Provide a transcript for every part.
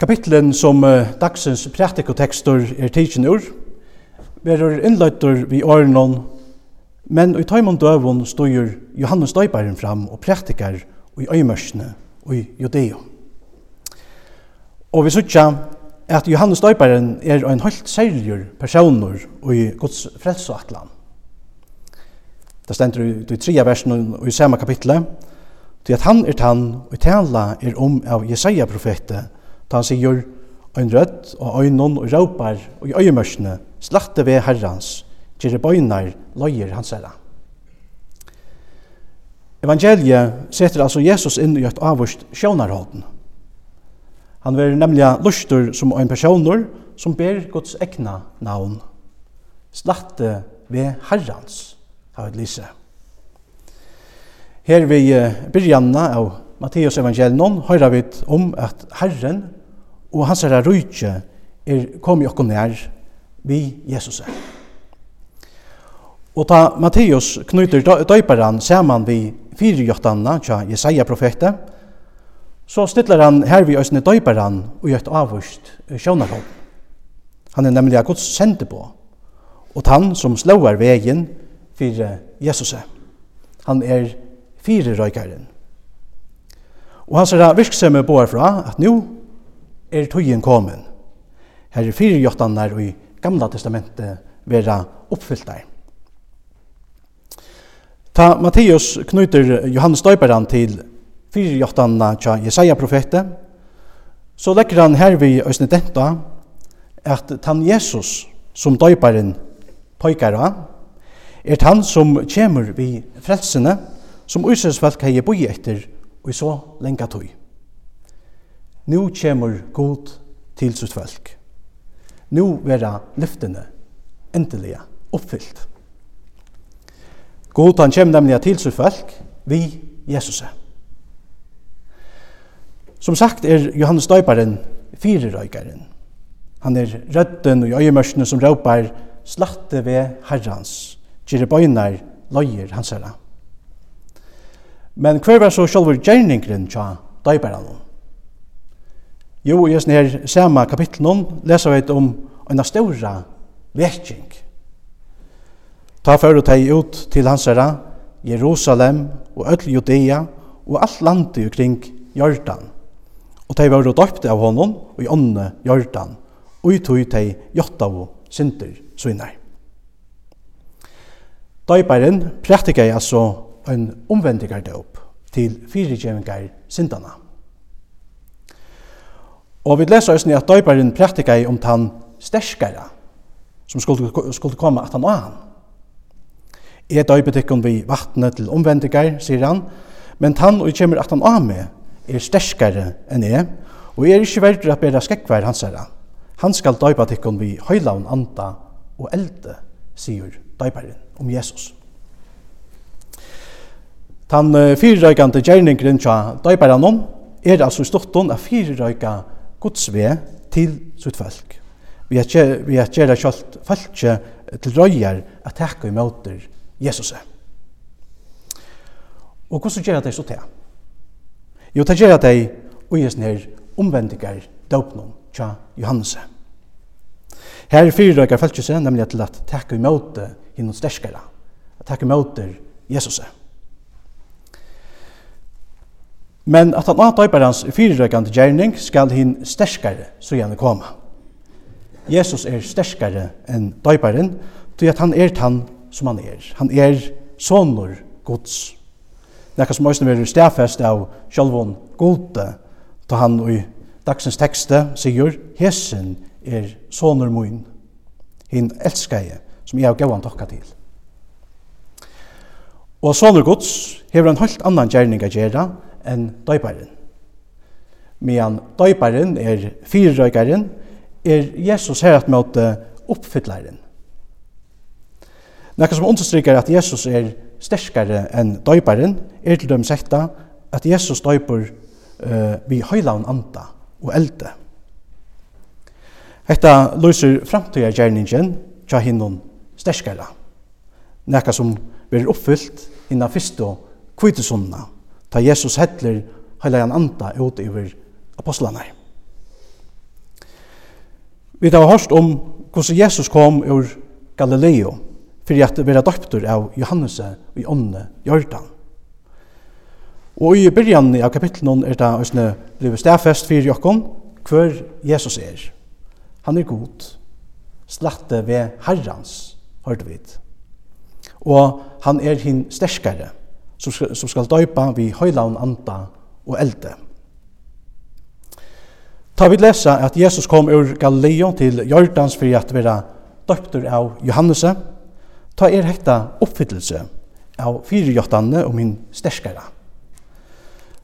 Kapitlen som uh, dagsens prætikotekstur er tidsin ur, verur innløytur vi årenon, men i taimund døvun støyur Johannes døyparen fram og praktikar i øymørsne og i Judeo. Og vi sutja at Johannes døyparen er ein høylt særljur personur og i Guds frelsoatlan. Det stendur i, i tria versen og i sama kapitlet, til at han er tann og tala er om av Jesaja profetet, Ta han sier, ein rødt og øynon og råpar og i øyemørsene, slakte ved herrans, kjere bøynar, løyer hans herra. Evangeliet setter altså Jesus inn i et avvurst sjånarhåten. Han vil nemlig lustur som ein personer som ber Guds egna navn. Slatte ved herrans, har vi lyse. Her vi byrjanna av Matteus evangelion høyra vi om at Herren og hans herre rujtje er kom i okkur nær vi Jesus er. Og ta Matteus knyter døyperen saman vi fire jottanna tja Jesaja profetet, så stiller han her vi òsne døyperen og gjøtt avvust sjånarhånd. Han er nemlig av Guds sende på, og han som slår vegen fyrir Jesus er. Han er fire røykaren. Og hans er virksomme bor fra at nå er tøyen kommet. Her er fire jottanar i gamla testamentet vera oppfyllt der. Ta Matteus knyter Johannes Døyperan til fire jottanar tja Jesaja profetet, så legger han her vi øsne denta at tan Jesus som døyperen pojkara er han som kjemur vi frelsene som Israels folk hei boi etter og i så lenga tøy. Nå kjemur god til sitt folk. Nå vera lyftene endelig oppfyllt. God han kjem nemlig til sitt folk vi Jesus. Som sagt er Johannes Døyparen fire røykaren. Han er rødden og øyemørsene som råpar slatte ved herrans, kjere bøynar, løyer hans herra. Men hver var så sjálfur gjerningren tja døyberan? Jo, i sånne her sama kapitlen leser vi om en ståra vekking. Ta fyrir teg ut til hans herra, Jerusalem og öll Judea og alt landet kring Jordan. Og teg var døypte av honom og i ånne Jordan, og i tog teg jottavu synder svinner. Døyperen praktikei altså en omvendigardåp til fyrirgjevingar syndana. Og vi leser oss at døyparen praktika om tann sterskara som skulle, skulle komme at han og han. Jeg døyper tikkun vi vattnet til omvendigar, sier han, men tann og kommer at han og med er sterskare enn jeg, og er ikke verdur at bera skekkvær hans herra. Han skal døypa tikkun vi høylaun anda og elde, sier døyparen om Jesus. Den uh, fyrirrøykande tja døyperanon er altså i stortun a fyrirrøyka Guds ve til sitt folk. Vi er gjerra gjer kjalt falskje til røyar at takka i møter Jesus. Og hvordan gjerra dei så til? Jo, det gjerra dei og i snir omvendigar døpnum tja Johannes. Her fyrirrøykar falskje seg nemlig til at takka i møter hinnom sterskara, at takka i møter Jesus. Jesus. Men at han atøyper hans fyrirøkende gjerning skal hin sterskare så gjerne komme. Jesus er sterskare enn døyperen, til at han er han som han er. Han er sonur gods. Nekka som òsne verur stafest av sjálfon gode, ta han i dagsens tekste sigur, hesen er sonur moin, hin elskeie, som jeg gav han tokka til. Og sonur gods hever en helt annan gjerning a gjera enn døyparen. Medan døyparen er fyrrøykaren, er Jesus her at møte oppfyllaren. Nekka som understryker at Jesus er sterskare enn døyparen, er til dem sekta at Jesus døyper uh, vi høylaun anda og elde. Hetta løser framtida gjerningen tja hinnon sterskare. Nekka som blir oppfyllt innan fyrst og kvitusonna ta Jesus hettler heilajan anda ut iver apostlene. Vi har hørt om hvordan Jesus kom ur Galileo fyrir at vera døptur av Johannes i ånne Jordan. Og i byrjan av kapitlen er det òsne blivet stedfest fyrir jokken hver Jesus er. Han er god, slatte ved Herrans, hørte vi. Og han er hin sterskare, som, som skal døypa vi høylaun anda og elde. Ta vi lesa at Jesus kom ur Galileo til Jordans for at vera døptur av Johannese, ta er hekta oppfyllelse av fire og min sterskara.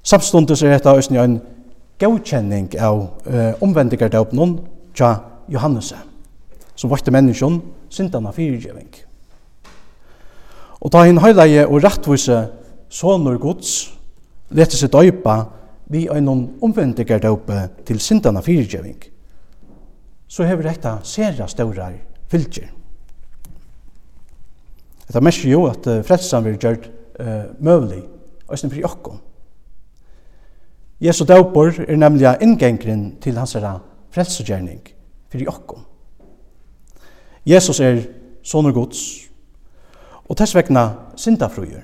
Samstundes er hekta òsni en gaukenning av uh, omvendigardøpnun tja Johannese, som vakte menneskjon syndana fyrirgjeving. Og ta hinn høyleie og rattvise sonur Guds, lette seg døypa vi einon omvendigardøype til sindana fyrirgjøving, så hever dette sera staurar fylgjer. Dette merker jo at frelsan vil gjørt uh, møvlig, eisne fri okkom. Jesu døypor er nemlig inngengren til hans herra fyrir fri okkom. Jesus er sonur Guds, og tess vegna sindafrujur.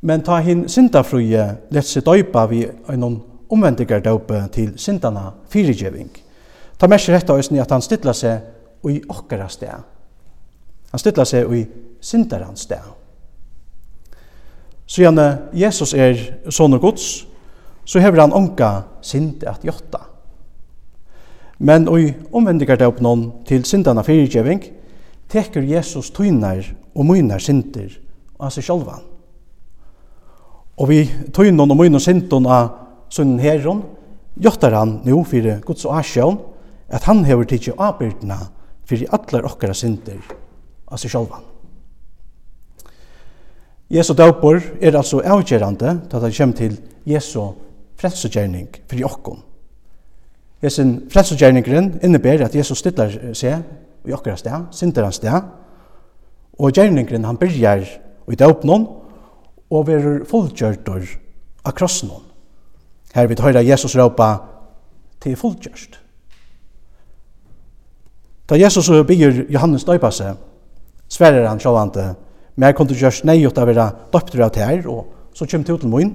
Men ta hin syndafruje lett seg døypa vi en omvendigar døype til syndana fyrigjeving. Ta mest rett av at han stilla seg i okkara sted. Han stilla seg i syndarans sted. Så gjerne Jesus er sonur gods, så hever han onka synd at jotta. Men i omvendigar døypen til syndana fyrigjeving teker Jesus tøynar og møynar synder av seg sjolvan. Og vi tøynon og møynon sinton av sunnen herron, gjøttar han nu fyrir Guds og asjån, at han hever tidsi avbyrdna fyrir allar okkara synder av seg sjálfan. Jesu døpor er altså avgjerande til at han kjem til Jesu frelsegjerning fyrir okkon. Jesu frelsegjerningen innebærer at Jesus stillar seg i okkara sted, sinter hans sted, og gjerningen han byrjar i døpnon, og verur fullgjørtur av krossen. Her vil høyra Jesus råpa til fullgjørst. Da Jesus byr Johannes døypa seg, sverer han sjåvante, men jeg kunne gjørst nei ut av vera døptur av tær, og så kjem til til moin.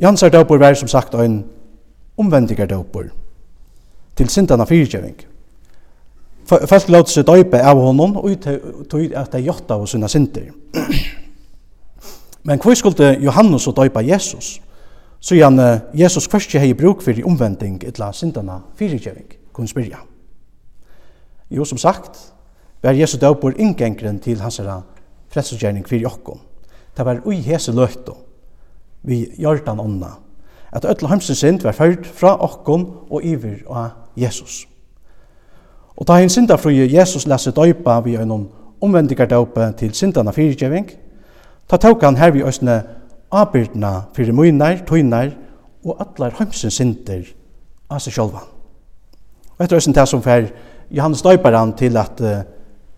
Jans er døpur vær som sagt ein omvendigar døpur til sindana fyrtjøving. Fast låt seg døype av honom og tog at de gjort av sina synder. Men hvor skulle Johannes og døypa Jesus? Så han Jesus først hei bruk for omvending etla syndana fyrirgjeving, kunne spyrja. Jo, som sagt, var Jesus døpur inngengren til hans herra fyrir okkom. Det var ui hese løyto vi Jordan onna, at ötla heimsins synd var ført fra okkom og iver av Jesus. Jesus. Og da hinn syndafruje Jesus lese døypa vi en omvendigar døypa til syndana fyrirgjeving, ta tåk han her vi òsne abyrdna fyrir munar, tøynar og allar heimsins synder av seg sjálfan. Og etter òsne det som fer Johannes døypar han til at uh,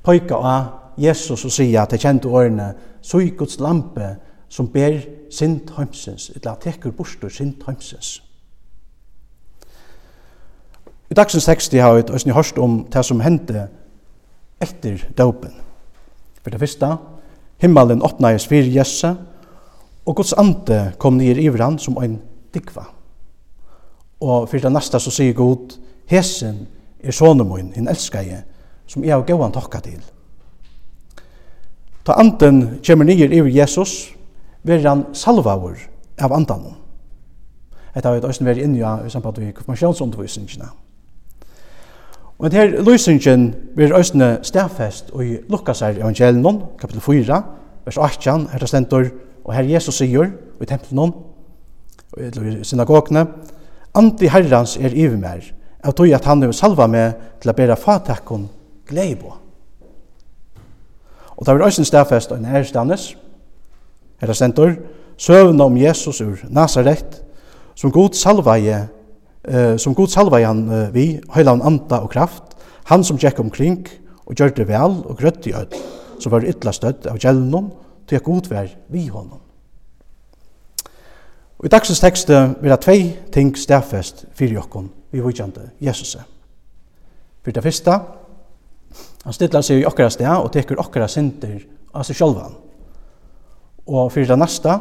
pøyka av Jesus og sier at det kjente årene, så i Guds lampe som ber sint heimsins, eller at tekur bostur sint heimsins. I dagsens tekst har vi også hørt om det som hendte etter døpen. For det første, himmelen åpnet i fyrir Jesse, og Guds ande kom ned i han som en dikva. Og for det neste så sier Gud, Hesen er sånne min, en elskare, som jeg har gåan tokka til. Ta anden kommer ned i Jesus, vil han salvaur av andanen. Etter har vi også vært inne i samband med konfirmasjonsundervisningene. Og her løsningen blir østene stedfest og i Lukas her evangelien, kapitel 4, vers 18, her det stendur, og her Jesus sier, og i tempelen, og i synagogene, Andi herrans er iver mer, av tog at han er salva med til å bæra fatakken glede. Og det er østene stedfest og en ærstandes, her det stendur, søvn om Jesus ur Nazaret, som god salvaje eh, som Gud salva han eh, vi, høylan anda og kraft, han som gikk omkring og gjør det vel og grøtt i ød, som var ytla støtt av gjelnom, til at god vær vi honom. Og i dagsens tekst vil jeg tvei ting stedfest fyrir jokkon vi vujkjande Jesus. For det første, han stiller seg i okkara sted og teker okkara synder av seg sjálfan. Og for det neste,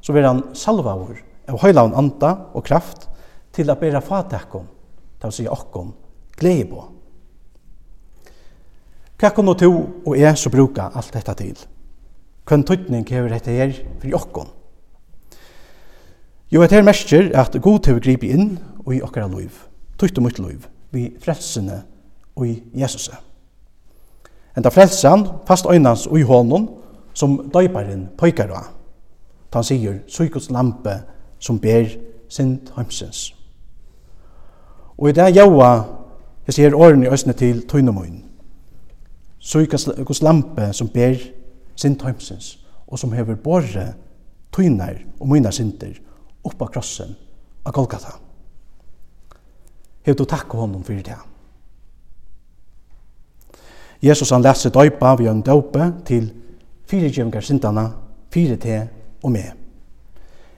så vil han salva vår av høylaun anda og kraft, til å bære fatakkom, til å si okkom, glede på. Hva kan du to og jeg så bruka alt dette til? Hva tøytning hever dette her for okkom? Jo, et her merker at god til å gripe inn og i okkara liv, tøyt og mot liv, vi frelsene og i Jesus. Enda frelsen, fast øynans og i hånden, som døyparen pøykar av. Han sier, «Søy lampe som ber sint heimsens. Og i det jaua, jeg sier årene i østene til tøynemoen, søykast hos lampe som ber sin tøymsins, og som hever båre tøyner og mynar sinter upp av krossen av Golgata. Hev du takk honom fyrir det. Jesus han lærte seg døypa ved en døype til fire djevngar sintana, fire te og med.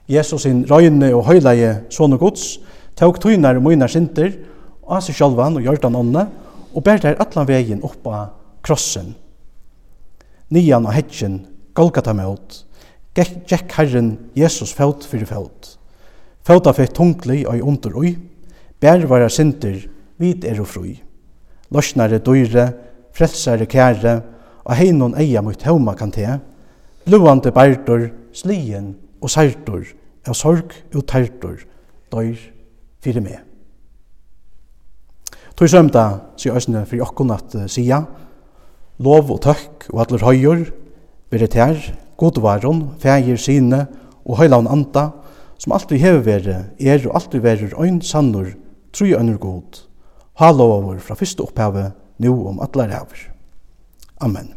Jesus sin røyne og høyleie sånne gods, Tåg tøynar og møynar sinter, og seg sjálvan og hjørtan ånne, og bær der allan vegin opp av krossen. Nian og hetjen, Golgata møt, gekk Herren Jesus fælt fyrir fælt. Fælta av tungli og i under ui, bær varar sinter, vid er og frui. Løsnare døyre, frelsare kære, og heinon eia mot heuma kan te, bluande bærtor, slien og særtor, av sorg og tærtor, døyr fyrir meg. Tøy sømda, sier Øsne, fyrir okkon at sia, lov og tøkk og atler høyur, veritær, godvaron, fægir sine og høylaun anda, som alltid hever vere, er og alltid verer øyn sannur, troi øynur god, ha lovavur fra fyrste opphavet, nu om allar hever. Amen.